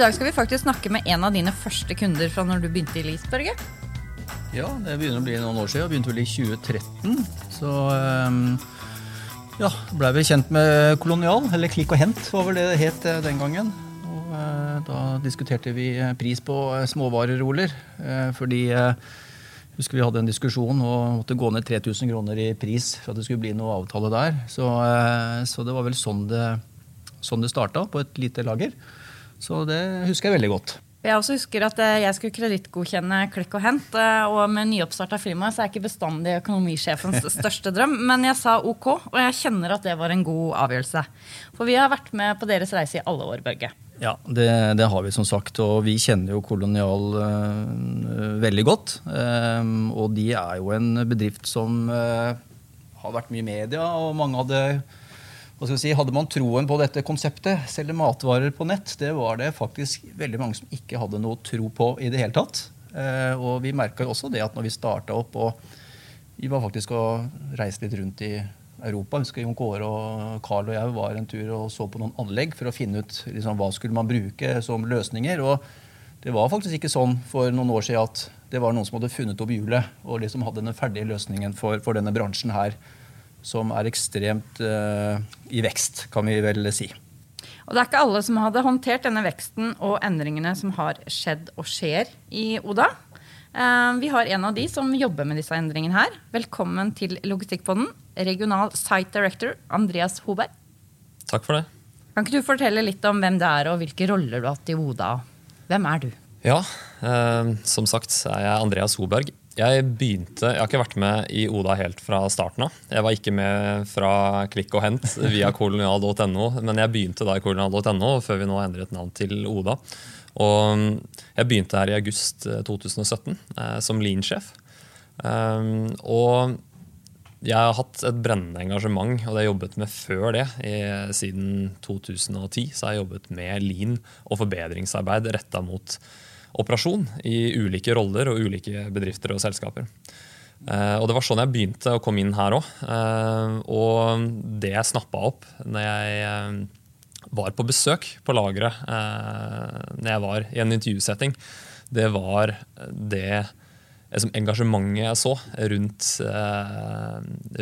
dag skal vi faktisk snakke med en av dine første kunder fra når du begynte i Lease, Børge. Ja, det begynner å bli noen år siden. Jeg begynte vel i 2013. Så um, ja, blei vi kjent med Kolonial, eller Klikk og hent var vel det det het den gangen. Og uh, da diskuterte vi pris på småvareroller. Fordi jeg husker vi hadde en diskusjon og måtte gå ned 3000 kroner i pris for at det skulle bli noe avtale der. Så, så det var vel sånn det, sånn det starta, på et lite lager. Så det husker jeg veldig godt. Jeg også husker at eh, jeg skulle kredittgodkjenne Klikk og Hent. eh, Og med nyoppstarta firma så er ikke bestandig økonomisjefens største drøm. Men jeg sa ok, og jeg kjenner at det var en god avgjørelse. For vi har vært med på deres reise i alle år, Børge. Ja, det, det har vi som sagt. Og vi kjenner jo Kolonial øh, veldig godt. Ehm, og de er jo en bedrift som øh, har vært mye i media, og mange hadde si, Hadde man troen på dette konseptet, selge matvarer på nett, det var det faktisk veldig mange som ikke hadde noe tro på i det hele tatt. Eh, og vi merka også det at når vi starta opp og vi var faktisk og reiste litt rundt i Europa. husker Jon Kåre og Carl og jeg var en tur og så på noen anlegg for å finne ut liksom, hva skulle man bruke som løsninger. Og det var faktisk ikke sånn for noen år siden at det var noen som hadde funnet opp hjulet og liksom hadde den ferdige løsningen for, for denne bransjen her som er ekstremt uh, i vekst, kan vi vel si. Og det er ikke alle som hadde håndtert denne veksten og endringene som har skjedd og skjer i Oda. Uh, vi har en av de som jobber med disse endringene her. Velkommen til Logistikkpodden, regional site director Andreas Hoberg. Takk for det. Kan ikke du fortelle litt om hvem det er, og hvilke roller du har hatt i Oda? Hvem er du? Ja, eh, som sagt er jeg Andreas Hoberg. Jeg begynte, jeg har ikke vært med i Oda helt fra starten av. Jeg var ikke med fra klikk og hent via kolonial.no, men jeg begynte da i kolonial.no før vi nå endret navn til Oda. Og jeg begynte her i august 2017 eh, som Lean-sjef. Um, og jeg har hatt et brennende engasjement, og det har jeg jobbet med før det. I, siden 2010 så har jeg jobbet med Lean og forbedringsarbeid retta mot operasjon i ulike roller og ulike bedrifter og selskaper. Uh, og Det var sånn jeg begynte å komme inn her òg. Uh, og det jeg snappa opp når jeg uh, var på besøk på lageret når jeg var i en intervjusetting, det var det liksom, engasjementet jeg så rundt,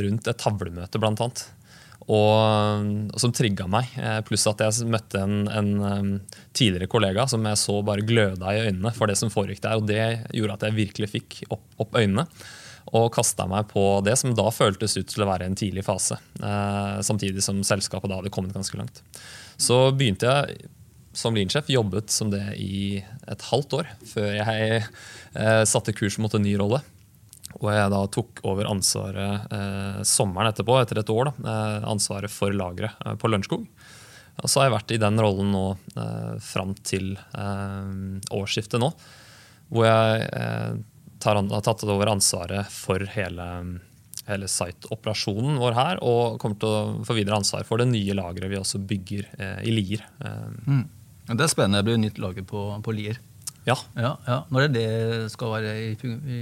rundt et tavlemøte, blant annet og, som trigga meg. Eh, pluss at jeg møtte en, en, tidligere kollega som jeg så bare gløda i øynene for det som foregikk der. og Det gjorde at jeg virkelig fikk opp, opp øynene og kasta meg på det som da føltes ut til å være en tidlig fase. Eh, samtidig som selskapet da hadde kommet ganske langt. Så begynte jeg som Lean-sjef, jobbet som det i et halvt år før jeg eh, satte kurs mot en ny rolle. Og jeg da tok over ansvaret eh, sommeren etterpå, etter et år, da, eh, ansvaret for lageret eh, på Lørenskog. Og så har jeg vært i den rollen nå eh, fram til eh, årsskiftet nå. Hvor jeg eh, tar, har tatt over ansvaret for hele, hele site-operasjonen vår her. Og kommer til å få videre ansvar for det nye lageret vi også bygger eh, i Lier. Mm. Det er spennende. Det blir nytt lager på, på Lier. Ja. ja, ja. Når er det skal være i, i,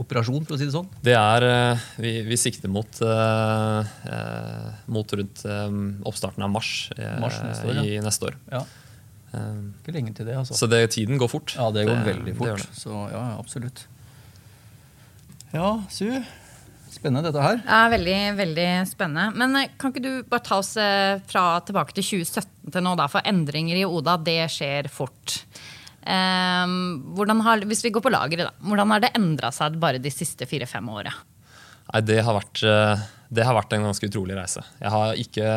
operasjon, for å si det sånn? Det er, eh, Vi, vi sikter mot, uh, uh, mot rundt um, oppstarten av mars, uh, mars neste år, i neste år. Ja. Ikke lenge til det, altså. Så det, tiden går fort. Ja, det går det, veldig fort. Det det. Så ja, absolutt. Ja, Su. Spennende dette her. Ja, Veldig veldig spennende. Men kan ikke du bare ta oss fra tilbake til 2017 til nå, da? For endringer i Oda, det skjer fort. Um, har, hvis vi går på lageret, da, hvordan har det endra seg bare de siste fire-fem åra? Det, har vært, eh, det har vært en ganske utrolig reise. Jeg har ikke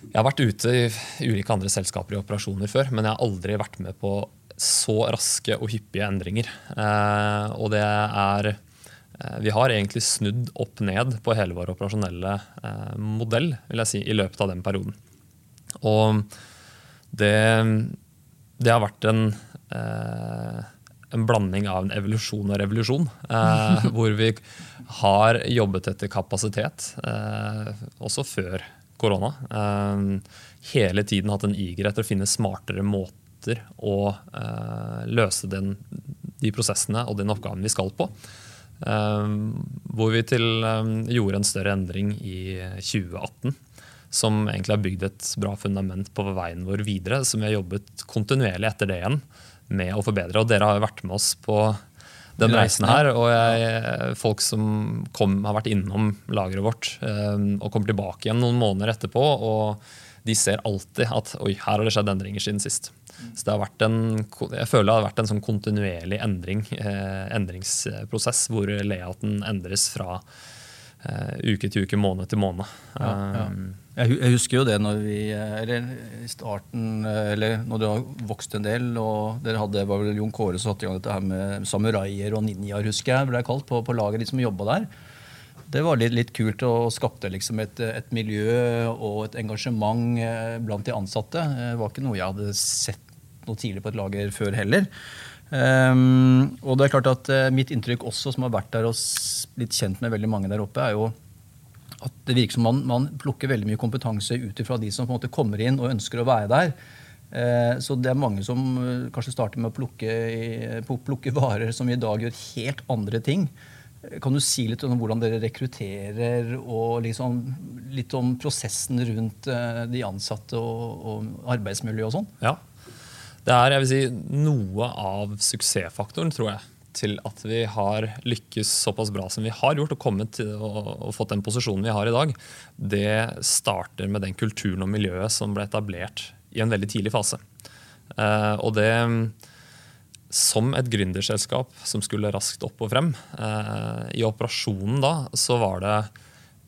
jeg har vært ute i ulike andre selskaper i operasjoner før, men jeg har aldri vært med på så raske og hyppige endringer. Eh, og det er eh, Vi har egentlig snudd opp ned på hele vår operasjonelle modell vil jeg si, i løpet av den perioden. Og det det har vært en, eh, en blanding av en evolusjon og revolusjon. Eh, hvor vi har jobbet etter kapasitet, eh, også før korona. Eh, hele tiden hatt en iger etter å finne smartere måter å eh, løse den, de prosessene og den oppgaven vi skal på. Eh, hvor vi til, gjorde en større endring i 2018 som egentlig har bygd et bra fundament på veien vår videre. Som vi har jobbet kontinuerlig etter det igjen med å forbedre. Og dere har jo vært med oss på den reisen her. Og jeg, folk som kom, har vært innom lageret vårt eh, og kommer tilbake igjen noen måneder etterpå, og de ser alltid at oi, her har det skjedd endringer siden sist. Så det har vært en, jeg føler det har vært en sånn kontinuerlig endring, eh, endringsprosess hvor layouten endres fra uh, uke til uke, måned til måned. Ja, ja. Jeg husker jo det når vi Eller i starten, eller når dere har vokst en del, og dere hadde var vel Jon Kåre som satte i gang dette her med samuraier og ninjaer, husker jeg, ble kalt, på, på laget, de som jobba der. Det var litt, litt kult og skapte liksom et, et, miljø og et engasjement eh, blant de ansatte. Det var ikke noe jeg hadde sett noe tidlig på et lager før heller. Um, og det er klart at uh, Mitt inntrykk også, som har vært der og blitt kjent med veldig mange der oppe, er jo at det virker som man, man plukker veldig mye kompetanse ut fra de som på en måte kommer inn og ønsker å være der. Uh, så det er mange som uh, kanskje starter med å plukke, plukke, varer som i dag gjør helt andre ting. Kan du si litt om hvordan dere rekrutterer, og liksom, litt om prosessen rundt de ansatte og, og arbeidsmiljø og sånn? Ja, det er jeg vil si, noe av suksessfaktoren, tror jeg, til at vi har lykkes såpass bra som vi har gjort, og kommet til og, og fått den posisjonen vi har i dag. Det starter med den kulturen og miljøet som ble etablert i en veldig tidlig fase. Uh, og det som et gründerselskap som skulle raskt opp og frem. Uh, I operasjonen da så var det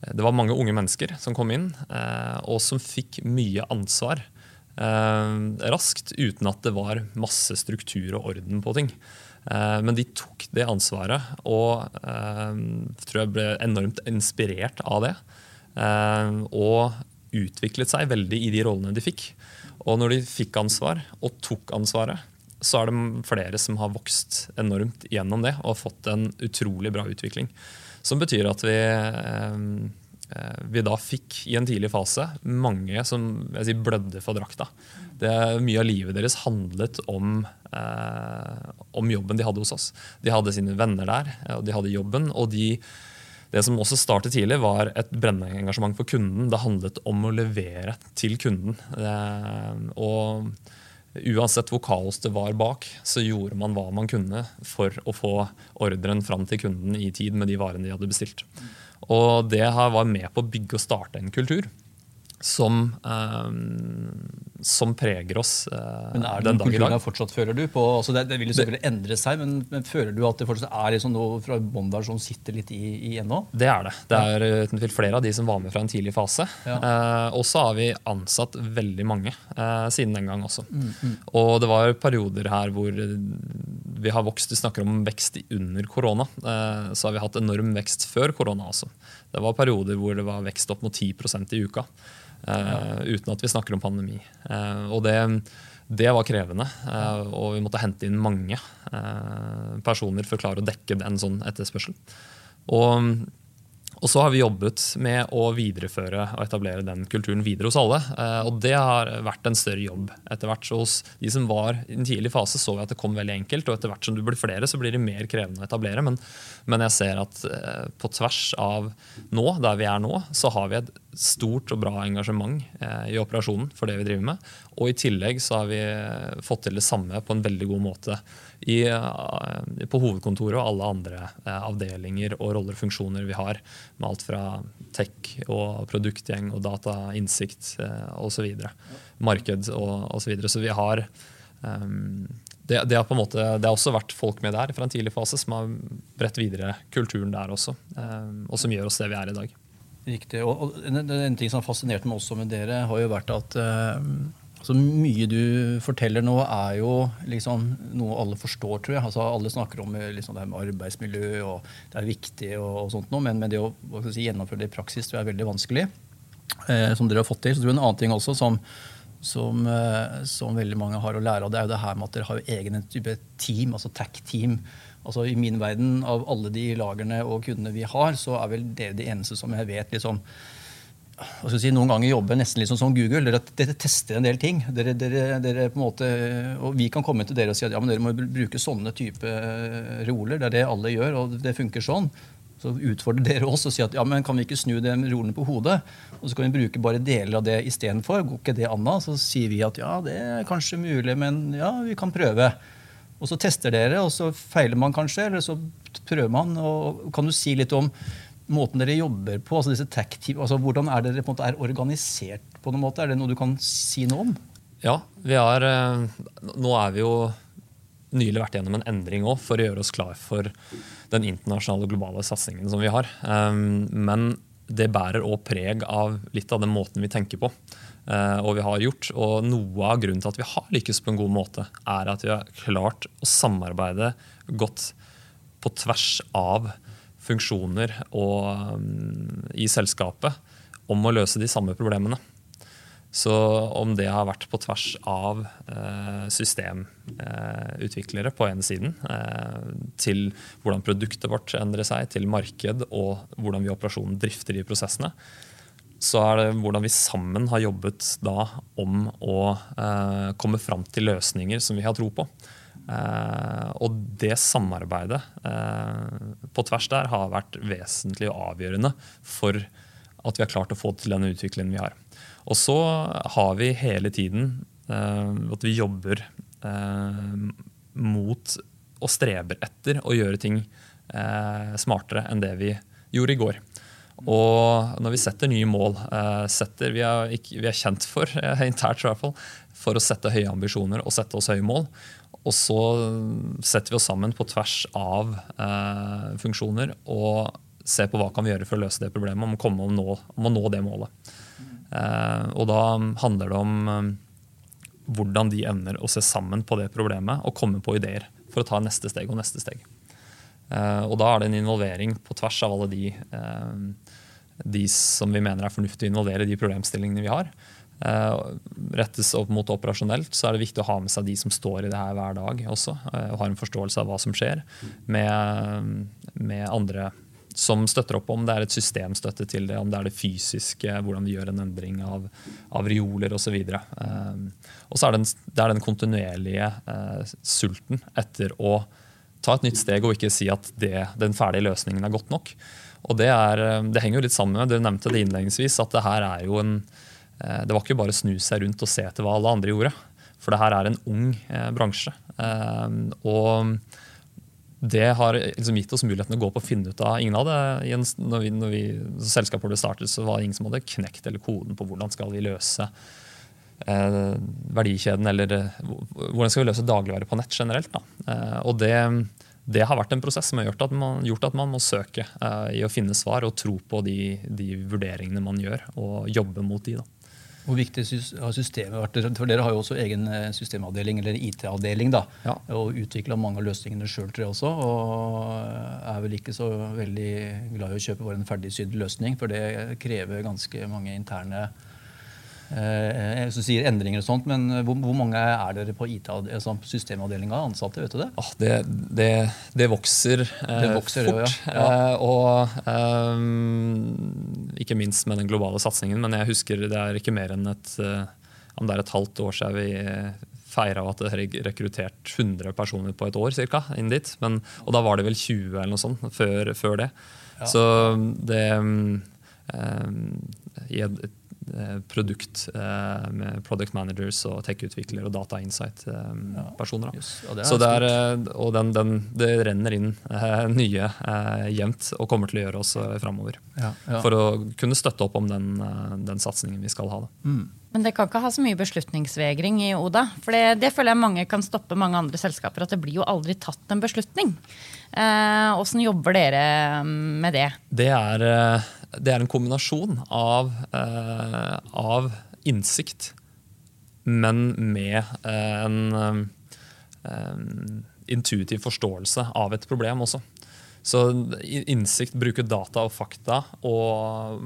det var mange unge mennesker som kom inn, uh, og som fikk mye ansvar raskt uten at det var masse struktur og orden på ting. Eh, men de tok det ansvaret og eh, tror jeg ble enormt inspirert av det. Eh, og utviklet seg veldig i de rollene de fikk. Og når de fikk ansvar og tok ansvaret, så er det flere som har vokst enormt gjennom det og fått en utrolig bra utvikling. Som betyr at vi vi da fikk i en tidlig fase mange som sier, blødde for drakta. Det, mye av livet deres handlet om, eh, om, jobben de hadde hos oss. De hadde sine venner der, og de hadde jobben. og de, det som også startet tidlig, var et brennende engasjement for kunden. Det handlet om å levere til kunden. Eh, og uansett hvor kaos det var bak, så gjorde man hva man kunne for å få ordren fram til kunden i tid med de varene de hadde bestilt. Og det var med på å bygge og starte en kultur som, um, som preger oss men er det den dag i dag. fortsatt, føler du? På, altså det, det, vil jo selvfølgelig endre seg, men, men, føler du at det fortsatt er liksom noe fra bånn som sitter litt i, i ennå? Det er det. Det er uten tvil flere av de som var med fra en tidlig fase. Ja. Eh, og så har vi ansatt veldig mange eh, siden den gang også. Mm, mm. Og det var perioder her hvor vi har vokst. Vi snakker om vekst under korona. så har vi hatt enorm vekst før korona også. Det var perioder hvor det var vekst opp mot 10% i uka. Uh, uten at vi snakker om pandemi. Uh, og det, det, var krevende. Uh, og vi måtte hente inn mange personer for å klare å dekke en sånn etterspørsel. Og og så har vi jobbet med å videreføre og etablere den kulturen videre hos alle. Eh, og det har vært en større jobb. Etter hvert så Hos de som var i en tidlig fase, så vi at det kom veldig enkelt. Og etter hvert som du blir flere, så blir det mer krevende å etablere. Men, men jeg ser at eh, på tvers av nå, der vi er nå, så har vi et stort og bra engasjement eh, i operasjonen for det vi driver med. Og i tillegg så har vi fått til det samme på en veldig god måte i, eh, på hovedkontoret og alle andre eh, avdelinger og roller og funksjoner vi har. Med alt fra tech og produktgjeng og datainnsikt eh, osv. Marked og osv. Så, videre. så vi har um, det, det, har på en måte, det har også vært folk med der fra en tidlig fase som har bredt videre kulturen der også. Um, og som gjør oss det vi er i dag. Riktig. og en, en, ting som har fascinert meg også med dere, har jo vært at uh, så mye du forteller nå, er jo liksom noe alle forstår, tror jeg. Altså, alle snakker om liksom, det med arbeidsmiljø, og det er viktig, og, og sånt noe, men, men, det å si, gjennomføre det i praksis tror jeg er veldig vanskelig. Eh, som dere har fått til. Så tror jeg En annen ting også som, som, eh, som, veldig mange har å lære av, det er jo det her med at dere har egen type team, altså TAC-team. Altså I min verden, av alle de lagerne og kundene vi har, så er vel dere de eneste som jeg vet liksom si, noen ganger jobber nesten litt sånn som Google. Dere, dere, tester en del ting. Dere, dere, en måte, og Vi kan komme til dere og si at ja, dere må bruke sånne type reoler. Det er det alle gjør, og det funker sånn. så utfordrer dere oss og sier at ja, men kan vi ikke snu de rolene på hodet? Og så kan vi bruke bare deler av det istedenfor. Går ikke det an? Så sier vi at ja, det er kanskje mulig, men ja, vi kan prøve. Og så tester dere, og så feiler man kanskje, eller så prøver man. og Kan du si litt om måten dere jobber på? altså disse tech altså Hvordan er dere på en måte er organisert? på noen måte? Er det noe du kan si noe om? Ja, vi har, eh, nå er vi jo nylig vært gjennom en endring òg for å gjøre oss klar for den internasjonale globale satsingen som vi har. Um, men det bærer òg preg av litt av den måten vi tenker på. Uh, og vi har gjort. Og noe av grunnen til at vi har lykkes på en god måte, er at vi har klart å samarbeide godt på tvers av funksjoner og, um, i selskapet om å løse de samme problemene. Så om det har vært på tvers av eh, systemutviklere eh, på ene siden, eh, til hvordan produktet vårt endrer seg, til marked og hvordan vi i operasjonen drifter de prosessene, så er det hvordan vi sammen har jobbet da om å eh, komme fram til løsninger som vi har tro på. Eh, og det samarbeidet eh, på tvers der har vært vesentlig og avgjørende for at vi har klart å få til den utviklingen vi har. Og så har vi hele tiden uh, at vi jobber uh, mot og streber etter å gjøre ting uh, smartere enn det vi gjorde i går. Og når vi setter nye mål setter, vi, er vi, er kjent for internt i hvert fall, for å sette høye ambisjoner og sette oss høye mål. Og så setter vi oss sammen på tvers av funksjoner og ser på hva kan vi gjøre for å løse det problemet, om komme om, nå, om å nå det målet. Eh, og da handler det om eh, hvordan de evner å se sammen på det problemet og komme på ideer for å ta neste steg og neste steg. Eh, og da er det en involvering på tvers av alle de, de som vi mener er fornuftig å involvere i de problemstillingene vi har. Rettes opp mot operasjonelt, så er det viktig å ha med seg de som står i det her hver dag også, og har en forståelse av hva som skjer, med, med andre som støtter opp om det er et systemstøtte til det, om det er det fysiske, hvordan vi gjør en endring av, av rioler osv. Um, og så er det, en, det er den kontinuerlige uh, sulten etter å ta et nytt steg og ikke si at det, den ferdige løsningen er godt nok. Og det, er, eh, det henger jo litt sammen med, Dere nevnte det innledningsvis, at det her er jo en Det var ikke bare å snu seg rundt og se etter hva alle andre gjorde. For det her er en ung eh, bransje. Eh, og det har liksom gitt oss muligheten å gå på å finne ut av ingen av det. Når, vi, når vi, selskapet ble startet, så var det ingen som hadde knekt eller koden på hvordan skal vi løse eh, verdikjeden, eller eh, hvordan skal vi løse dagligvare på nett generelt. Eh, og det, det, har vært en prosess som har gjort at man, gjort at man må søke eh, i å finne svar og tro på de, de, vurderingene man gjør, og jobbe mot de. da. Hvor viktig har systemet vært? For Dere har jo også egen eh, systemavdeling, eller IT-avdeling, da, ja. og utvikla mange av løsningene sjøl, også. Og er vel ikke så veldig glad i å kjøpe bare en ferdigsydd løsning, for det krever ganske mange interne eh, jeg sier endringer og sånt, men hvor, hvor mange er dere på IT, altså systemavdelinga ansatte? vet du Det ah, det, det, det, vokser, eh, det vokser fort. Ja. Ja. Eh, og eh, ikke minst med den globale satsingen. Men jeg husker det er ikke mer enn et, eh, om det er et halvt år siden vi feira at det er rekruttert 100 personer på et år cirka, inn dit. Men, og da var det vel 20 eller noe sånt før, før det. Ja. Så det um, i et, Eh, produkt eh, med product managers og tech-utviklere og data insight-personer. Eh, ja, Så det, er, og den, den, det renner inn nye jevnt og kommer til å gjøre oss framover. Ja, ja. For å kunne støtte opp om den, den satsingen vi skal ha. Mm. Men det kan ikke ha så mye beslutningsvegring i Oda. For det, det, føler jeg mange kan stoppe mange andre selskaper. At det blir jo aldri tatt en beslutning. Åssen eh, jobber dere med det? Det er det er en kombinasjon av, eh, av innsikt, men med eh, en, en intuitiv forståelse av et problem også. Så innsikt, bruke data og fakta og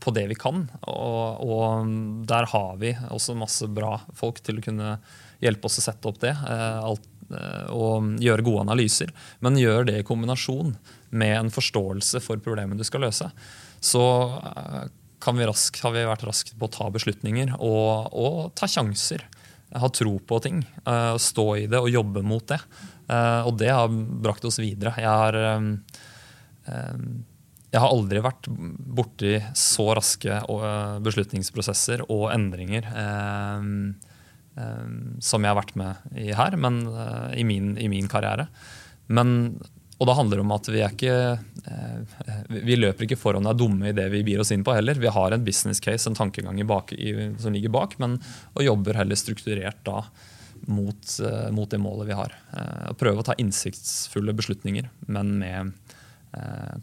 på det vi kan. Og, og, der har vi også masse bra folk til å kunne hjelpe oss å sette opp det. Eh, alt, og gjøre gode analyser. Men gjør det i kombinasjon med en forståelse for problemet du skal løse så eh, vi raskt, har vi vært raske på å ta beslutninger og, og, ta sjanser. Ha tro på ting, uh, stå i det og jobbe mot det. Og det har brakt oss videre. Jeg har, eh, Jeg har aldri vært borti så raske eh, beslutningsprosesser og endringer eh, eh, som jeg har vært med i her, men eh, i min, i min karriere. Men, og da handler det om at vi er ikke eh, Vi løper ikke foran og er dumme i det vi byr oss inn på heller. Vi har en business case, en tankegang bak, i, som ligger bak, men og jobber heller strukturert da mot, eh, mot det målet vi har. Eh, og prøve å ta innsiktsfulle beslutninger, men med, eh,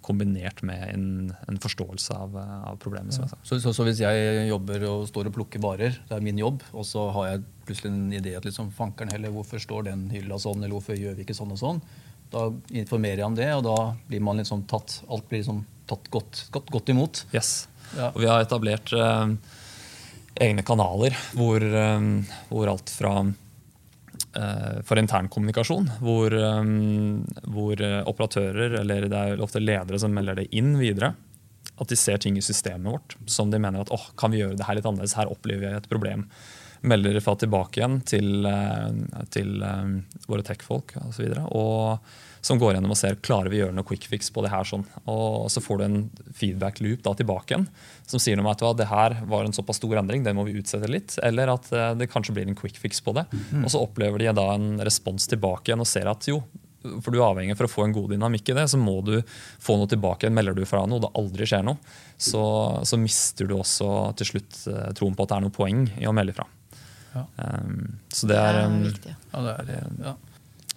kombinert med en, en forståelse av, eh, av problemet. som jeg sa. Så, så, så hvis jeg jobber og står og plukker varer, det er min jobb, og så har jeg plutselig en idé at liksom, fankeren heller, hvorfor står den hylla sånn, eller hvorfor gjør vi ikke sånn og sånn, da informerer jeg om det, og da blir man liksom tatt, alt blir liksom tatt godt, godt, godt imot. Yes. Ja. Og vi har etablert eh, egne kanaler hvor, eh, hvor alt fra eh, for internkommunikasjon, hvor, eh, hvor eh, operatører, eller det er ofte ledere som melder det inn videre, at de ser ting i systemet vårt som de mener at åh, kan vi gjøre det her litt annerledes, her opplever vi et problem. Melder fra tilbake igjen til, eh, til eh, våre tech-folk osv. Og, så som går gjennom og ser klarer vi å gjøre noe quick fix på det her. sånn. Og så får du en feedback loop da tilbake igjen som sier noe om at det her var en såpass stor endring, det må vi utsette litt. Eller at eh, det kanskje blir en quick fix på det. Og så opplever de da en respons tilbake igjen og ser at jo, for du er avhengig For å få en god dynamikk i det, så må du få noe tilbake. igjen. Melder du fra noe, det aldri skjer noe, så, så mister du også til slutt eh, troen på at det er noe poeng i å melde fra. Ja. Um, så det er, um, viktig. Ja, det, er, det. ja.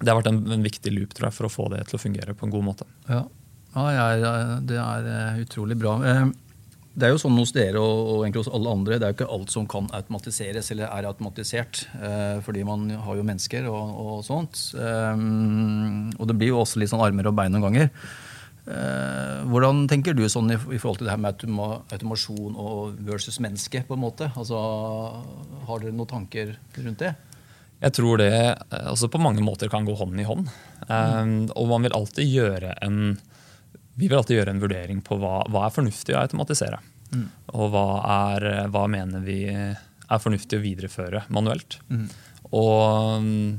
Det har vært en, en viktig loop tror jeg, for å få det til å fungere på en god måte. Ja, ja det er eh, utrolig bra. Eh, Det er jo sånn hos dere og, og egentlig hos alle andre, det er jo ikke alt som kan automatiseres eller er automatisert. eh, Fordi man har jo mennesker og, og sånt. Og det blir jo også litt sånn armer og bein noen ganger. Hvordan tenker du sånn i, forhold til det her med automa, automasjon og versus menneske? på en måte? Altså, Har dere noen tanker rundt det? Jeg tror det eh, altså på mange måter kan gå hånd i hånd. Um, og man vil alltid gjøre en vi vil alltid gjøre en vurdering på hva, hva er fornuftig å automatisere. Og hva, er, hva mener vi er fornuftig å videreføre manuelt. Og um,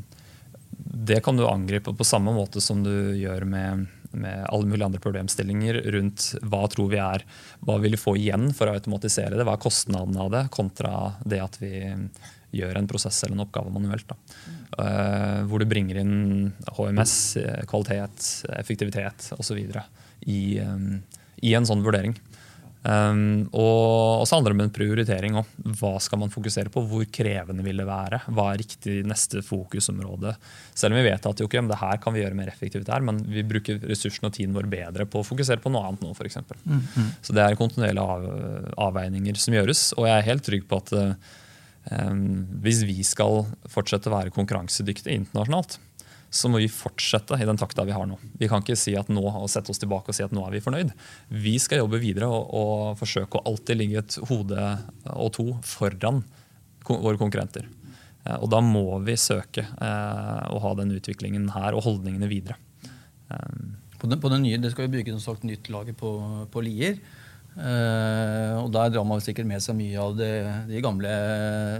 det kan du angripe på samme måte som du gjør med, med alle mulige andre problemstillinger rundt hva tror vi er, hva vil vi få igjen for å automatisere det, hva er kostnaden av det, kontra det at vi gjør en prosess eller en oppgave manuelt. Eh, hvor du bringer inn HMS, eh, kvalitet, effektivitet osv. I, um, i en sånn vurdering. Um, og så handler det om en prioritering òg. Hva skal man fokusere på? Hvor krevende vil det være? Hva er riktig neste fokusområde? Selv om vi vet at jo, okay, det her kan vi gjøre mer effektivt her, men vi bruker ressursene og tiden vår bedre på å fokusere på noe annet nå, f.eks. Så det er kontinuerlige av, avveininger som gjøres, og jeg er helt trygg på at um, hvis vi skal fortsette å være konkurransedyktige internasjonalt, så må vi fortsette i den takta vi har nå. Vi kan ikke si at nå, og sette oss tilbake og si at nå er vi fornøyd. Vi skal jobbe videre og, og forsøke å alltid ligge et hode og to foran våre konkurrenter. Eh, Og da må vi søke eh, å ha den utviklingen her og holdningene videre. På den, på den nye, Det skal jo bygge som sagt, nytt lager på, på Lier. Eh, og Der drar man sikkert med seg mye av det, de gamle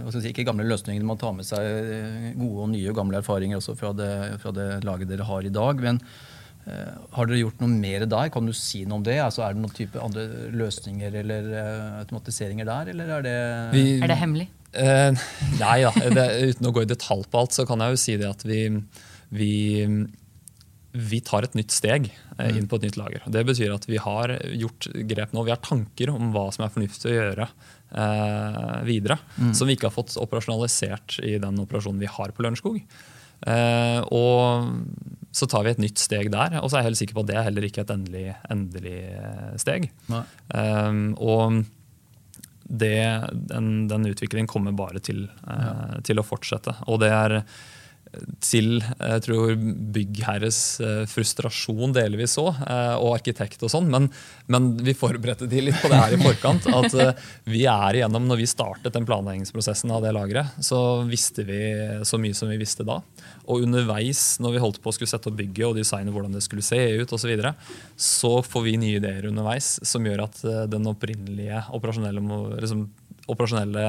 hva skal si, ikke gamle løsningene. Man tar med seg eh, gode og nye og gamle erfaringer også fra det, fra det laget dere har i dag. Men uh, har dere gjort noe mer der? Kan du si noe om det? Altså, er det noen type andre løsninger eller uh, automatiseringer der? Eller er det vi- Er det hemmelig? Eh, nei da, det, uten å gå i detalj på alt, så kan jeg jo si det at vi, vi, vi tar et nytt steg eh, inn på et nytt lager. Det betyr at vi har gjort grep nå. Vi har tanker om hva som er fornuftig å gjøre eh, videre. Som vi ikke har fått operasjonalisert i den operasjonen vi har på Lørenskog. Eh, og så tar vi et nytt steg der. Og så er jeg helt sikker på at det er heller ikke et endelig, endelig eh, steg. Eh, og det, den, den utviklingen kommer bare til, eh, til å fortsette. Og det er til jeg tror byggherres eh, frustrasjon delvis òg, eh, og arkitekt og sånn, men, men vi forberedte de litt på det her i forkant. At eh, vi er igjennom, når vi startet den planleggingsprosessen av det lageret, så visste vi så mye som vi visste da. Og underveis, når vi holdt på å skulle sette opp bygget og designe hvordan det skulle se ut, og så, videre, så får vi nye ideer underveis som gjør at eh, den opprinnelige operasjonelle liksom, operasjonelle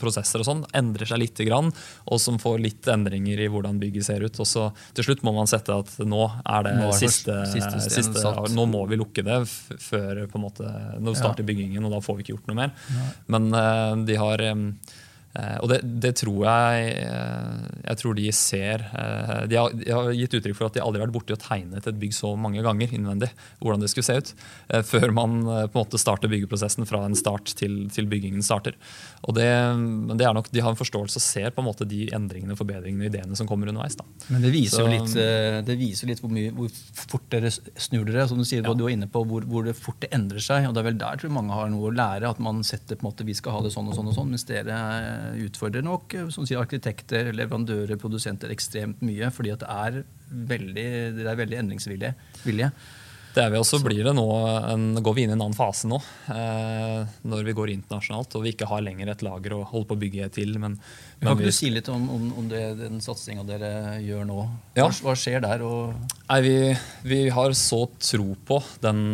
prosesser og sånn endrer seg litt, grann, og som får litt endringer i hvordan bygget ser ut. Og så til slutt må man sette at nå er det, Nå er det siste, siste siste. Nå må vi lukke det før på en måte, Nå starter byggingen, og da får vi ikke gjort noe mer. Men uh, de har Eh, og det, det tror jeg eh, Jeg tror de ser eh, de har, de har gitt uttrykk for at de aldri har vært borti og tegnet et bygg så mange ganger innvendig. hvordan det skulle se ut, eh, Før man eh, på en måte starter byggeprosessen fra en start til, til byggingen starter. Og det, men det er nok, De har en forståelse og ser på en måte de endringene, forbedringene og ideene som kommer underveis. da. Men det viser, jo litt, eh, det viser litt hvor, mye, hvor fort dere snur dere. Som du sier, Ja. du var inne på hvor, hvor det fort det endrer seg. og det er vel der tror jeg mange har noe å lære. At man setter på en måte, vi skal ha det sånn og sånn, og sånn, mens dere eh, utfordrer nok eh, sier, arkitekter, leverandører, produsenter ekstremt mye. fordi det er veldig, det er veldig endringsvilje. vilje. Det er vi også blir det nå, en, går vi inn i en annen fase nå, eh, når vi går internasjonalt og vi ikke har lenger et lager å holde på å bygge til. Men, Kan men ikke vi, du si litt om, om, om det, den satsinga dere gjør nå? Ja. Hva, hva skjer der? Og, nei, vi, vi har så tro på den,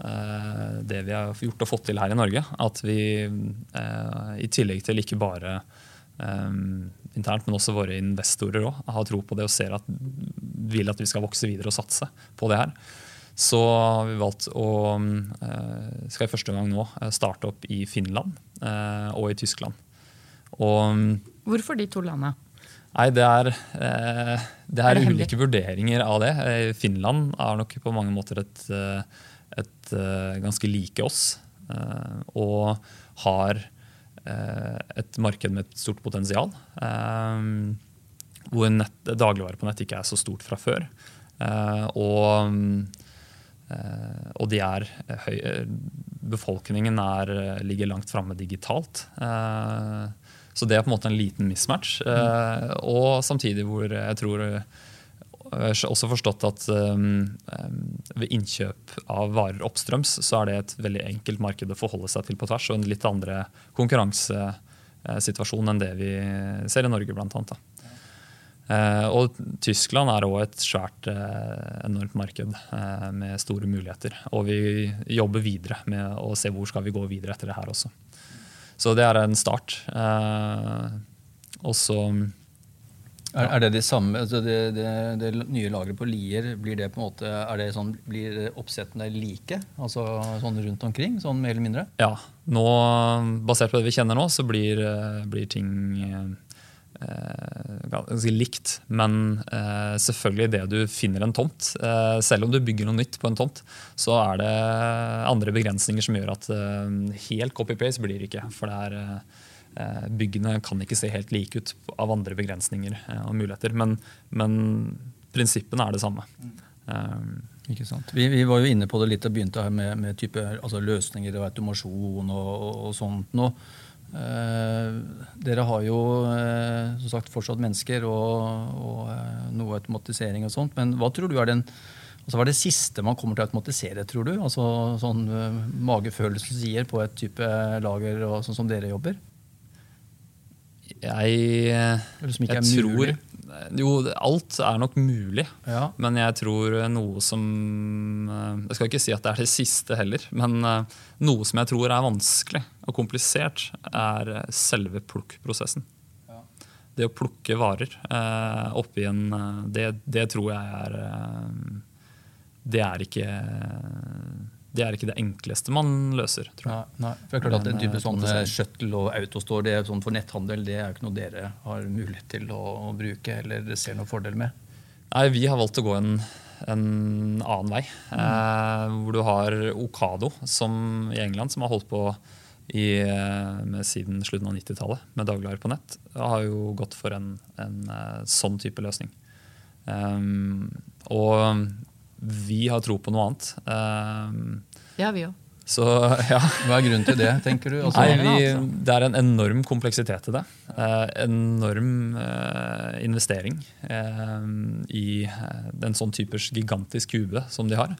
eh, det vi har gjort og fått til her i Norge, at vi eh, i tillegg til ikke bare eh, internt, men også våre investorer også, har tro på det og ser at, vil at vi skal vokse videre og satse på det her. Så har vi valgt å eh, skal i første gang nå eh, starte opp i Finland eh, og i Tyskland. Og Hvorfor de to landene? Nei, det er, det er, Er det ulike vurderinger av det. Finland er nok på mange måter et, et ganske like oss. Og har et marked med et stort potensial. Hvor nett, dagligvare på nett ikke er så stort fra før. Og Eh, og de er eh, høy, eh, befolkningen er, eh, ligger langt framme digitalt. Eh, så det er på en måte en liten mismatch. Eh, og samtidig hvor jeg tror eh, jeg har også forstått at um, ved innkjøp av varer oppstrøms, så er det et veldig enkelt marked å forholde seg til på tvers, og en litt andre konkurransesituasjon enn det vi ser i Norge, blant annet. Da. Eh, og Tyskland er òg et svært, eh, enormt marked eh, med store muligheter. Og vi jobber videre med å se hvor skal vi gå videre etter det her også. Så det er en start. Og så Er, er det det samme, altså det, det, det nye lageret på Lier, blir det på en måte, er det sånn, blir oppsettene like? Altså sånn rundt omkring, sånn mer eller mindre? Ja. Nå, basert på det vi kjenner nå, så blir, blir ting ganske likt. Men eh, selvfølgelig det du finner en tomt. Eh, selv om du bygger noe nytt på en tomt, så er det andre begrensninger som gjør at eh, helt copy-paste blir det ikke. For det er eh, eh, Byggene kan ikke se helt like ut av andre begrensninger eh, og muligheter. Men, men prinsippene er det samme. Um, Ikke sant? Vi, vi var jo inne på det litt og begynte her med, med type, altså løsninger og automasjon og, og, og sånt nå. Eh, dere har jo eh, som sagt fortsatt mennesker og, og eh, noe automatisering og sånt, men hva tror du er den altså Hva er det siste man kommer til å automatisere, tror du? Altså sånn magefølelse Magefølelsen sier på et type lager og sånn som dere jobber? jeg jeg tror? Jo, alt er nok mulig. Ja. Men jeg tror noe som eh, Jeg skal ikke si at det er det siste heller, men eh, noe som jeg tror er vanskelig og komplisert, er eh, selve plukkprosessen. Ja. Det å plukke varer eh, oppi en eh, det, det tror jeg er eh, Det er ikke det er ikke det enkleste man løser, tror jeg. Nei, nei. For det er klart at en type eh, sånn shuttle og autostore det er sånn for netthandel det er jo ikke noe dere har mulighet til å, å bruke eller ser noen fordel med. Nei, Vi har valgt å gå en, en annen vei. Eh, hvor du har Okado som, i England, som har holdt på i, eh, med siden slutten av 90-tallet med dagligvarer på nett. Har jo gått for en, en eh, sånn type løsning. Um, og vi har tro på noe annet. Uh, Ja, vi òg. så ja. Hva er grunnen til det, tenker du? Altså, Nei, vi, det er en enorm kompleksitet til det. Eh, enorm eh, investering eh, i en sånn typers gigantisk kube som de har.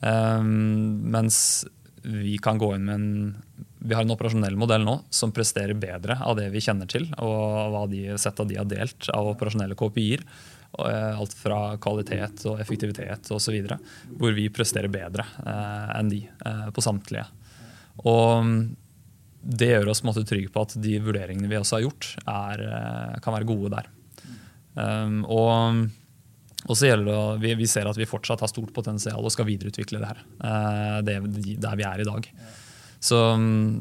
Eh, mens vi kan gå inn med en Vi har en operasjonell modell nå som presterer bedre av det vi kjenner til, og hva de sett av de har delt av operasjonelle KPI-er. Eh, Alt fra kvalitet og effektivitet osv. Hvor vi presterer bedre eh, enn de eh, på samtlige. Og det gjør oss måte trygge på at de vurderingene vi også har gjort, er, kan være gode der. Um, og, og så gjelder det, vi, vi ser at vi fortsatt har stort potensial og skal videreutvikle det her. Uh, det, der vi er i dag. Så um,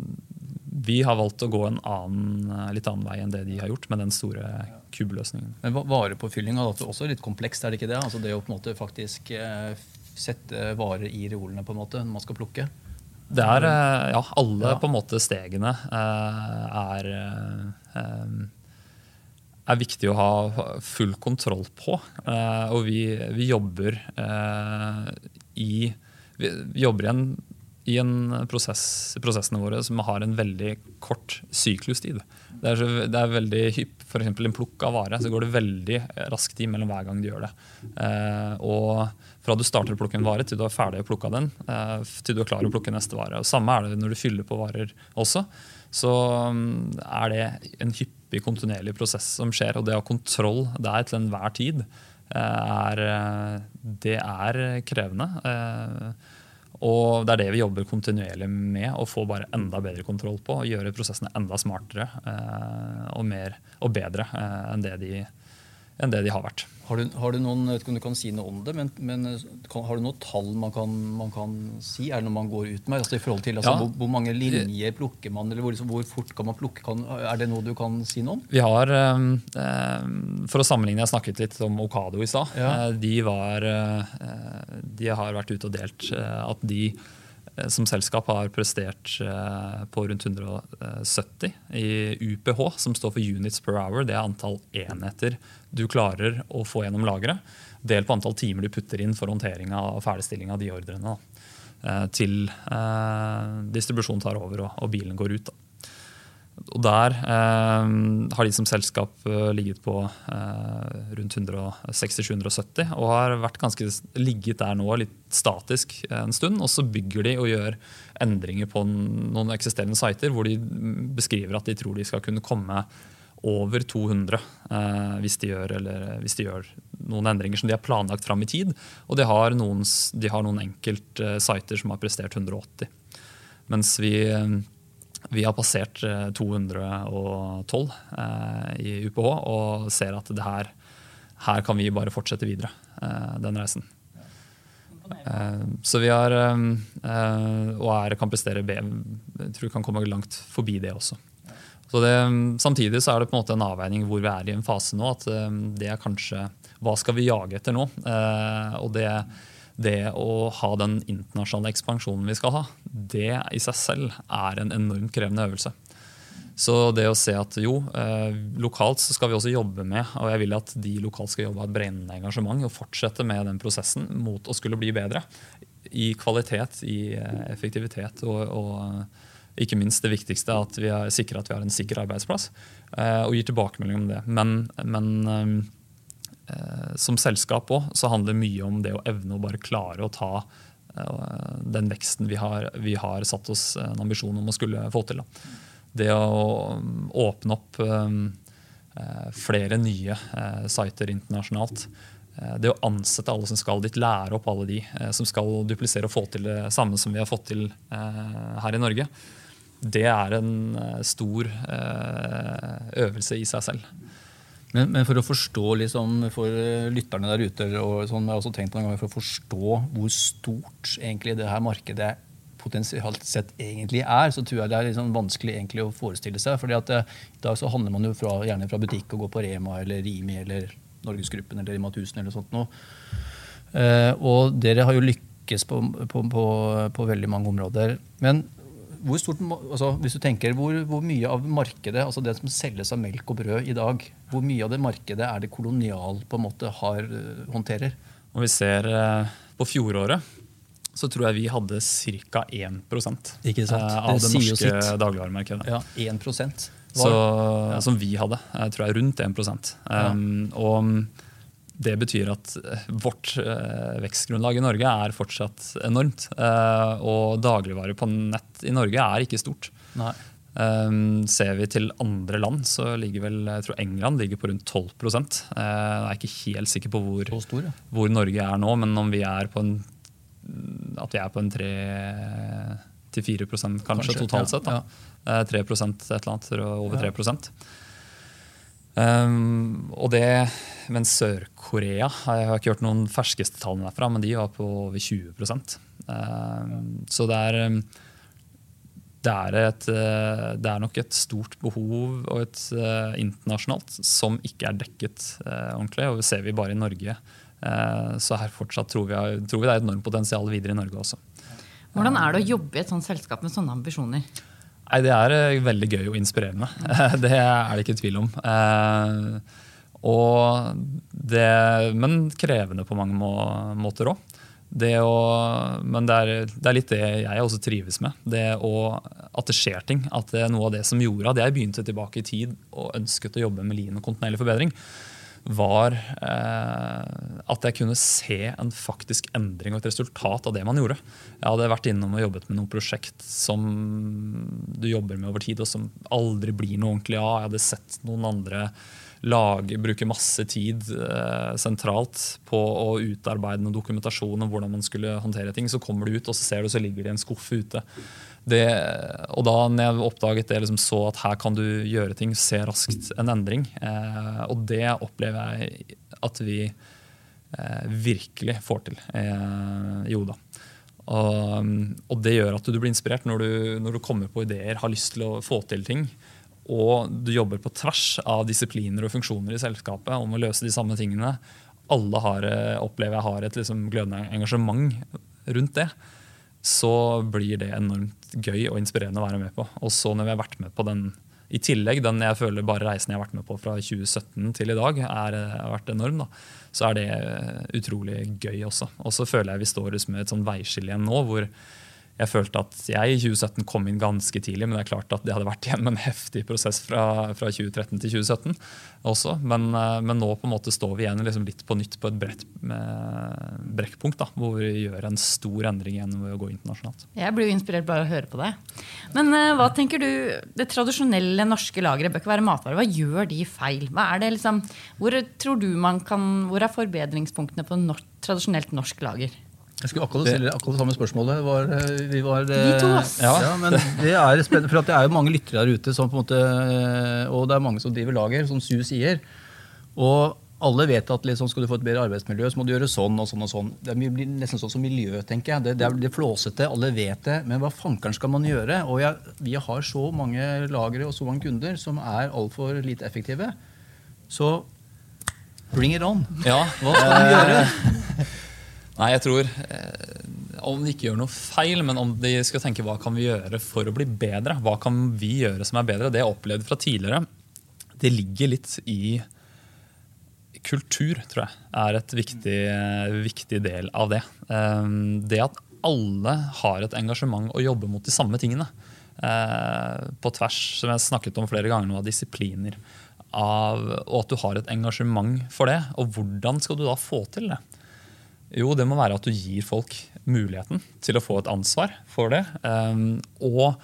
vi har valgt å gå en annen, eh, litt annen vei enn det de har gjort med den store kubeløsningen. Men va- varepåfyllinga er også litt komplekst, er det ikke det? Altså det å på en måte faktisk eh, sette varer i reolene på en måte når man skal plukke. Det er eh, ja, alle Ja. på en måte stegene er er viktig å ha full kontroll på. Og vi, vi jobber i vi jobber i en, i en prosess, prosessene våre som har en veldig kort syklustid. Det er, så, det er veldig hypp, eksempel en plukk av vare, så går det veldig rask tid mellom hver gang du gjør det. Eh, og fra du starter å plukke en vare til du er ferdig å plukke den, eh, til du er klar å plukke neste vare. Og Samme er det når du fyller på varer også. Så um, er det en hyppig, kontinuerlig prosess som skjer. Og det å ha kontroll der til enhver tid, eh, er, eh, det er krevende. Eh, og det er det vi jobber kontinuerlig med, å få bare enda bedre kontroll på. og Gjøre prosessene enda smartere eh, og, mer, og bedre eh, enn, det de, enn det de har vært. Har du, har du noen, jeg vet ikke om du kan si noe om det, men, men kan, har du noen tall man kan, man kan si? Er det noe man går ut med? Altså i forhold til altså, Ja. hvor, hvor mange linjer plukker man, eller hvor, liksom, hvor fort kan man plukke? Kan, er det noe du kan si noe om? Vi har, eh, eh, For å sammenligne, jeg snakket litt om Okado i stad. Ja. Eh, De, eh, de har vært ute og delt eh, at de som selskap har prestert på rundt 170 i UPH, som står for units per hour. Det er antall enheter du klarer å få gjennom lageret. Delt på antall timer du putter inn for håndtering av ferdigstilling av de ordrene. Eh, til eh, distribusjon tar over og, og bilen går ut. Da. Og der eh, har de som selskap eh, ligget på eh, rundt 160-170 og har vært ganske ligget der nå litt statisk en stund. Og så bygger de og gjør endringer på noen eksisterende sider hvor de beskriver at de tror de skal kunne komme over 200 eh, hvis, de gjør, eller, hvis de gjør noen endringer som de har planlagt fram i tid. Og de har noen, de har noen enkelte sider som har prestert 180. Mens vi eh, vi har passert eh, 212 eh, i UPH og ser at det her, her kan vi bare fortsette videre, eh, den reisen. Eh, så vi har eh, eh, Og er, kan prestere jeg tror vi kan komme langt forbi det også. Så det, samtidig så er det på en måte en avveining hvor vi er i en fase nå. at eh, det er kanskje Hva skal vi jage etter nå? Eh, og det det å ha den internasjonale ekspansjonen vi skal ha, det i seg selv er en enormt krevende øvelse. Så det å se at jo, eh, lokalt så skal vi også jobbe med, og jeg vil at de lokalt skal jobbe av et brennende engasjement og fortsette med den prosessen mot å skulle bli bedre. I kvalitet, i eh, effektivitet og, og ikke minst det viktigste, at vi er sikre at vi har en sikker arbeidsplass. eh, Og gir tilbakemelding om det. Men, men eh, eh, som selskap òg, så handler det mye om det å evne å bare klare å ta den veksten vi har, vi har satt oss en ambisjon om å skulle få til. Det å åpne opp flere nye sider internasjonalt. Det å ansette alle som skal dit, lære opp alle de som skal duplisere og få til det samme som vi har fått til her i Norge. Det er en eh, stor eh, øvelse i seg selv. Men, men for å forstå liksom, for eh, lytterne der ute, og sånn, jeg har også tenkt noen ganger, for å forstå hvor stort egentlig det her markedet potensielt sett egentlig er, så tror jeg det er liksom vanskelig egentlig å forestille seg. fordi at I dag handler man jo fra, gjerne fra butikk og går på Rema eller Rimi eller Norgesgruppen eller Rema 1000 eller sånt noe. Og dere har jo lykkes på, på, på, på veldig mange områder. Men hvor stort, altså, hvis du tenker, hvor, hvor mye av markedet, altså det som selges av melk og brød i dag, hvor mye av det markedet er det kolonial på en måte har, eh, håndterer? Når vi ser eh, på fjoråret, så tror jeg vi hadde ca. 1 Ikke sant? eh, av Det det norske dagligvaremarkedet. Ja, 1% Så, Som vi hadde. Jeg tror jeg rundt 1 um, Og det betyr at eh, vårt eh, vekstgrunnlag i Norge er fortsatt enormt. Eh, og dagligvare på nett i Norge er ikke stort. Nei. Um, ser vi til andre land, så ligger vel jeg tror England ligger på rundt 12 uh, Jeg er ikke helt sikker på hvor, stor, ja. hvor Norge er nå, men om vi er på en, at vi er på en 3-4 kanskje, Kanskje, totalt ja, sett. da. ja. Uh, 3 et eller annet, over Ja. 3 um, Og det Mens Sør-Korea Jeg har ikke hørt noen ferskeste tallene derfra, men de var på over 20 um, Så det er um, det er, et, eh, det er nok et stort behov og et uh, internasjonalt som ikke er dekket uh, ordentlig. og det ser vi bare i Norge. Uh, så her fortsatt tror vi, tror vi det er et enormt potensial videre i Norge også. Hvordan er det å jobbe i et sånt selskap med sånne ambisjoner? Nei, Det er eh, veldig gøy og inspirerende. Det er det ikke tvil om. Eh, det, men krevende på mange må, måter òg. Men det er, det er litt det jeg også trives med. Det å, at det skjer ting. At det er noe av det som gjorde at jeg begynte tilbake i tid og ønsket å jobbe med lean og kontinuerlig forbedring, var eh, at jeg kunne se en faktisk endring og et resultat av det man gjorde. Jeg hadde vært innom og jobbet med noe prosjekt som du jobber med over tid, og som aldri blir noe ordentlig av. Jeg hadde sett noen andre lage, bruke masse tid eh, sentralt på å utarbeide noen dokumentasjon om hvordan man skulle håndtere ting. Så kommer du ut, og så ser du, så ligger det en skuff ute. Det, og da når jeg oppdaget det, liksom så at her kan du gjøre ting, se raskt en endring. Eh, og det opplever jeg at vi eh, virkelig får til eh, i Oda. Og, og det gjør at du blir inspirert når du, når du kommer på ideer, har lyst til å få til ting. Og du jobber på tvers av disipliner og funksjoner i selskapet om å løse de samme tingene. Alle har, eh, opplever jeg har et liksom glødende engasjement rundt det. Så blir det enormt gøy og inspirerende å være med på. Og så når vi har vært med på den i tillegg, den jeg føler bare reisen jeg har vært med på fra 2017 til i dag, er, har vært enorm, da. så er det eh, utrolig gøy også. Og så føler jeg vi står med et sånn veiskille igjen nå, hvor jeg følte at jeg i 2017 kom inn ganske tidlig, men det er klart at det hadde vært gjennom en heftig prosess fra, fra 2013 til 2017 også. Men, eh, men, nå på en måte står vi igjen liksom litt på nytt på et bredt brekkpunkt, da, hvor vi gjør en stor endring igjen ved å gå internasjonalt. Jeg blir jo inspirert bare av å høre på deg. Men uh, hva tenker du, det tradisjonelle norske lageret bør ikke være matvarer. Hva gjør de feil? Liksom, hvor tror du man kan, hvor er forbedringspunktene på norsk, tradisjonelt norsk lager? Jeg skulle akkurat stille akkurat det samme spørsmålet. Var, eh, vi var, Vi to, ass. Ja. ja, men det er spennende, for det er jo mange lyttere der ute, som på en måte, og det er mange som driver lager, som Su sier. Og alle vet at liksom, skal du få et bedre arbeidsmiljø, så må du gjøre sånn og sånn. og sånn. Det blir nesten sånn som miljø, tenker jeg. Det, det er det flåsete, alle vet det. Men hva fankeren skal man gjøre? Og jeg, vi har så mange lagre og så mange kunder som er altfor lite effektive. Så bring it on. Ja, Hva skal man gjøre? Nei, jeg tror eh, Om de ikke gjør noe feil, men om de skal tenke hva kan vi gjøre for å bli bedre, hva kan vi gjøre som er bedre, det jeg opplevde fra tidligere, det ligger litt i kultur, tror jeg, er et viktig, viktig del av det. Eh, det at alle har et engasjement og jobber mot de samme tingene. Eh, på tvers, som jeg snakket om flere ganger nå, av disipliner. Av, og at du har et engasjement for det. Og hvordan skal du da få til det? Jo, det må være at du gir folk muligheten til å få et ansvar for det. Um, og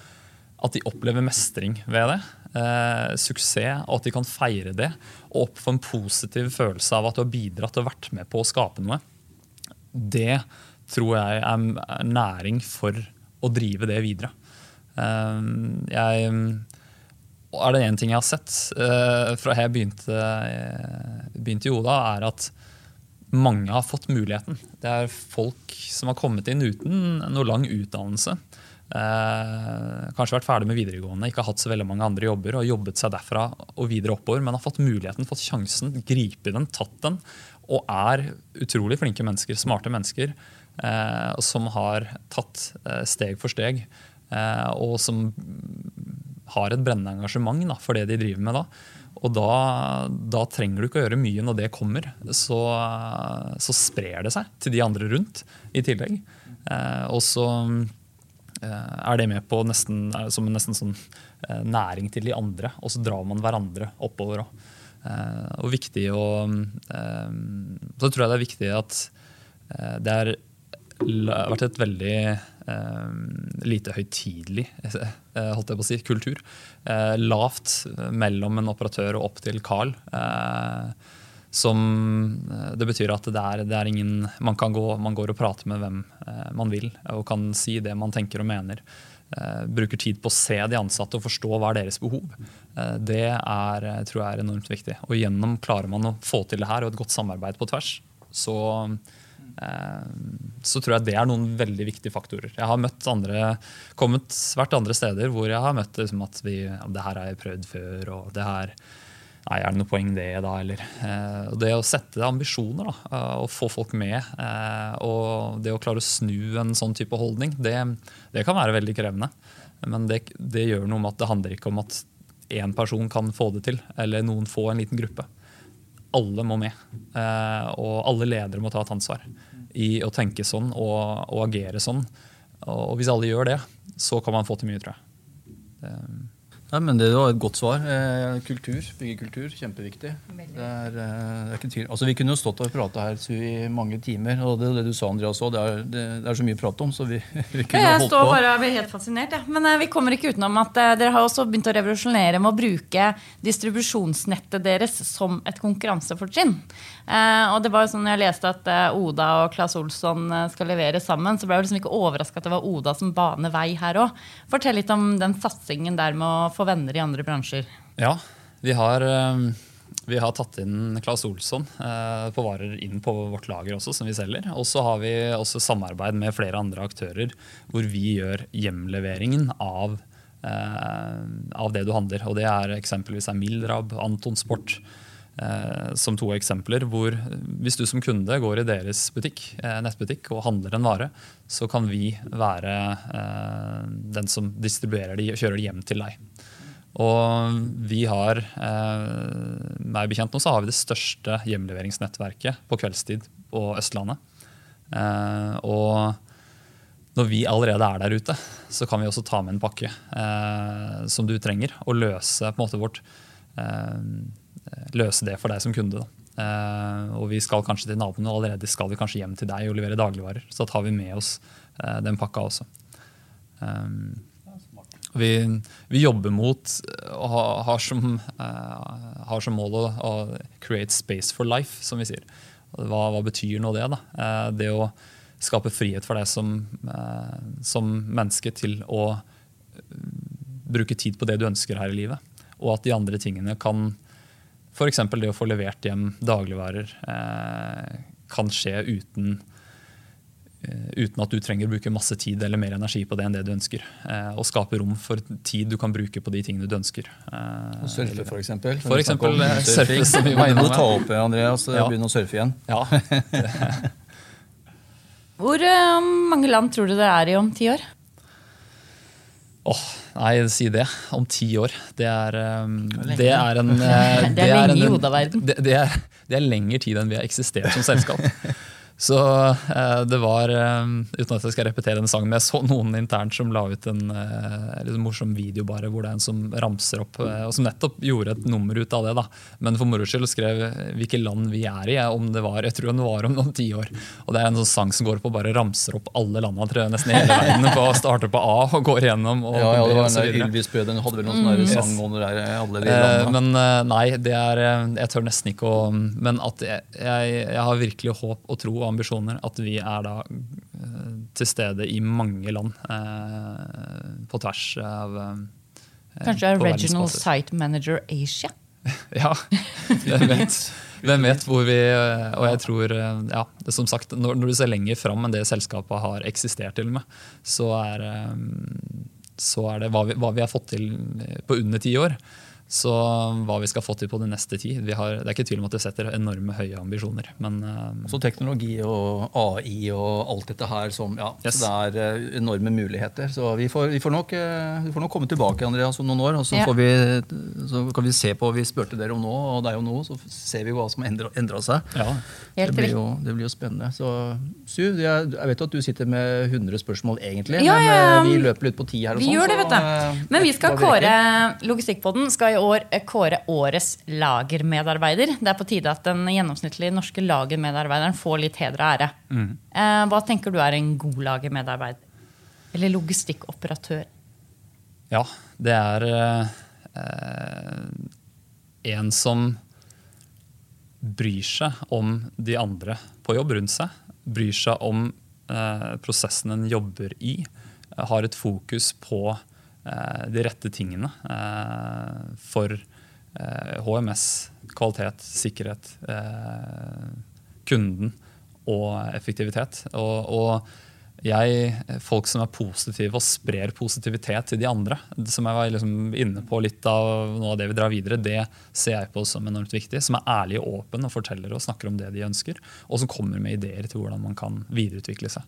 at de opplever mestring ved det. Uh, suksess, og at de kan feire det. Og få en positiv følelse av at du har bidratt og vært med på å skape noe. Det tror jeg er næring for å drive det videre. Um, jeg, er det én ting jeg har sett uh, fra jeg begynte, begynte i Oda, er at mange har fått muligheten. Det er folk som har kommet inn uten noe lang utdannelse. Eh, kanskje vært ferdig med videregående, ikke har hatt så veldig mange andre jobber og jobbet seg derfra og videre oppover, men har fått muligheten, fått sjansen, gripe den, tatt den. Og er utrolig flinke mennesker, smarte mennesker, eh, som har tatt eh, steg for steg. Eh, og som har et brennende engasjement da, for det de driver med da. Og da, da, trenger du ikke å gjøre mye når det kommer. Så, så sprer det seg til de andre rundt i tillegg. Eh, og så eh, er det med på nesten, som en nesten sånn eh, næring til de andre. Og så drar man hverandre oppover òg. Eh, og viktig å Så tror jeg det er viktig at det er vært et veldig eh, lite høytidelig eh, holdt jeg på å si, kultur. Eh, lavt mellom en operatør og opp til Carl. som Det betyr at det er, det er ingen man, kan gå, man går og prater med hvem man vil, og kan si det man tenker og mener. Bruker tid på å se de ansatte og forstå hva er deres behov. Eh, det er, tror jeg er enormt viktig. Og gjennom klarer man å få til det her og et godt samarbeid på tvers, så så tror jeg det er noen veldig viktige faktorer. Jeg har møtt andre, kommet svært andre steder hvor jeg har møtt liksom at vi, ja, det her har jeg prøvd før. og det her, nei, Er det noe poeng det, da? Eller, eh, det å sette ambisjoner da, eh, og få folk med, eh, og det å klare å snu en sånn type holdning, det, det kan være veldig krevende. Men det, det, gjør noe med at det handler ikke om at én person kan få det til, eller noen få en liten gruppe alle må med. Eh, og alle ledere må ta et ansvar i å tenke sånn og, og, agere sånn. Og hvis alle gjør det, så kan man få til mye, tror jeg. Det, Nei, men Det var et godt svar. Eh, kultur, byggekultur, kjempeviktig. Det er, eh, det er ikke tvil. Altså, Vi kunne jo stått og prata her i mange timer. og Det, det du sa, Andreas, også, det, er, det, er så mye å prate om. så vi, vi kunne jeg holdt står bare og blir helt fascinert. Ja. Men eh, vi kommer ikke utenom at dere har også begynt å revolusjonere med å bruke distribusjonsnettet deres som et konkurransefortrinn. Eh, og det var jo sånn når jeg leste at eh, Oda og Claes Olsson eh, skal levere sammen, så ble jeg liksom ikke overraska at det var Oda som baner vei her òg. Fortell litt om den satsingen der med å få venner i andre bransjer? Ja, vi har, vi har tatt inn Claes Olsson på varer inn på vårt lager også, som vi selger. Og så har vi også samarbeid med flere andre aktører hvor vi gjør hjemleveringen av, av det du handler. Og det er eksempelvis er Mildrab, Anton Sport. Som to eksempler hvor Hvis du som kunde går i deres butikk, nettbutikk og handler en vare, så kan vi være den som distribuerer de og kjører de hjem til deg. Og vi har, eh, meg bekjent nå, så har vi det største hjemleveringsnettverket på kveldstid på Østlandet. Eh, og når vi allerede er der ute, så kan vi også ta med en pakke eh, som du trenger, og løse på en måte vårt eh, løse det for deg som kunde. Uh, og vi skal kanskje til naboene, og allerede skal vi kanskje hjem til deg og levere dagligvarer. Så da tar vi med oss uh, den pakka også. Um, vi, vi, jobber mot og har, som, uh, har som mål å, å, create space for life, som vi sier. Hva, hva betyr nå det? da? Det å skape frihet for deg som, som, menneske til å bruke tid på det du ønsker her i livet. Og at de andre tingene kan F.eks. det å få levert hjem dagligvarer kan skje uten Eh, uten at du trenger å bruke masse tid eller mer energi på det enn det du ønsker. Eh, og skape rom for tid du kan bruke på de tingene du ønsker. Eh, og surfe, for eksempel. For eksempel surfe, som vi var inne på. ta opp, Andreas, ja. begynne å surfe igjen. Ja. Hvor mange land tror du det er i om ti år? Åh, oh, nei, si det. Om ti år. Det er, det er en Det er lenge i hodeverden. Det, det, er, det er lengre tid enn vi har eksistert som selskap. Så eh, det var, eh, uten at jeg skal repetere en sang, men jeg så noen internt som la ut en liksom morsom video bare, hvor det er en som ramser opp, og som nettopp gjorde et nummer ut av det. da. Men for moro skyld skrev hvilke land vi er i, om det var, jeg tror det var om noen tiår. Og det er en sånn sang som går på bare ramser opp alle tror jeg, nesten i hele verden. på Starter på A og går igjennom. Og ja, ja, det var den Ylvis-brødrene hadde vel noen sånne mm. sang om det der, alle de landene. Men nei, det er, jeg tør nesten ikke å Men at jeg, jeg, jeg har virkelig håp og tro ambisjoner at vi er da eh, til stede i mange land eh, på tvers av eh, Kanskje Regional Site Manager Asia? ja, hvem vet. Hvem vet hvor vi Og jeg tror, ja, som sagt, når, når du ser lenger fram enn det selskapet har eksistert til og med, så er, så er det hva vi, hva vi har fått til på under ti år så hva vi skal få til på de neste ti Det er ikke tvil om at det setter enorme høye ambisjoner. Men, uh, Også teknologi og AI og alt dette her som ja, yes. Det er uh, enorme muligheter. Så vi får, vi, får nok, uh, vi får, nok, komme tilbake Andreas, om noen år, og så, ja. vi, så, kan vi se på Vi spurte dere om nå, og deg om nå, så ser vi hva som har endra seg. Ja. Det, blir jo, det, blir jo, spennende. Så Su, jeg, jeg vet at du sitter med 100 spørsmål egentlig, ja, men vi løper litt på ti her. vi sånn, gjør det, vet du. Men vi skal kåre Logistikkpodden skal i år kåre årets lagermedarbeider. Det er på tide at den gjennomsnittlige norske lagermedarbeideren får litt heder og ære. Mm. Eh, hva tenker du er en god lagermedarbeider? Eller logistikkoperatør? Ja, det er eh, en som bryr seg om de andre på jobb rundt seg. Bryr seg om eh, prosessen en jobber i. Har et fokus på eh, de rette tingene eh, for eh, HMS, kvalitet, sikkerhet, eh, kunden og effektivitet. Og, og jeg, folk som er positive og sprer positivitet til de andre, som jeg var liksom inne på litt av noe av det vi drar videre, det ser jeg på som enormt viktig. Som er ærlig og åpen og forteller og snakker om det de ønsker. Og som kommer med ideer til hvordan man kan videreutvikle seg.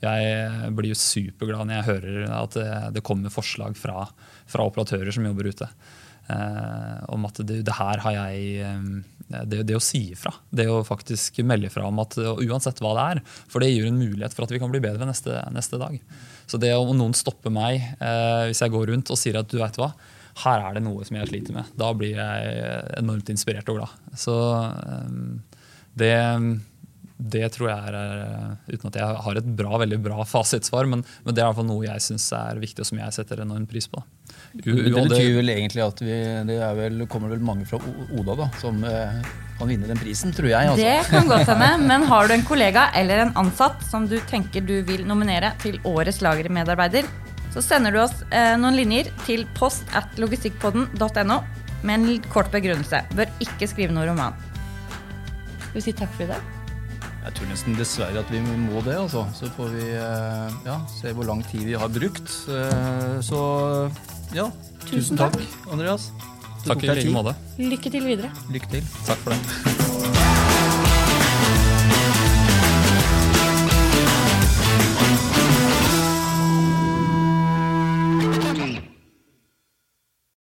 Jeg blir jo superglad når jeg hører at det kommer forslag fra, fra operatører som jobber ute. Eh, om at det, det, her har jeg eh, det, det, å si ifra. Det å faktisk melde fra om at uansett hva det er. For det gir en mulighet for at vi kan bli bedre neste, neste dag. Så det om noen stopper meg eh, hvis jeg går rundt og sier at du vet hva, her er det noe som jeg sliter med, da blir jeg enormt inspirert og glad. Så eh, det det tror jeg er, eh, uten at jeg har et bra, veldig bra fasitsvar, men, men det er i hvert fall noe jeg syns er viktig, og som jeg setter enorm pris på. U det betyr vel egentlig at vi, det vel, kommer vel mange fra Oda da, som eh, kan vinne den prisen, tror jeg. Altså. Det kan godt hende, men har du en kollega eller en ansatt som du tenker du vil nominere til årets lagermedarbeider, så sender du oss eh, noen linjer til post at logistikkpodden.no med en kort begrunnelse. Bør ikke skrive noe roman. Skal vi si takk for i dag? Jeg tror nesten dessverre at vi må det. Altså. Så får vi eh, ja, se hvor lang tid vi har brukt. Eh, så ja, tusen, tusen takk, Andreas. takk i like måte. Lykke til videre. Lykke til. Takk for det.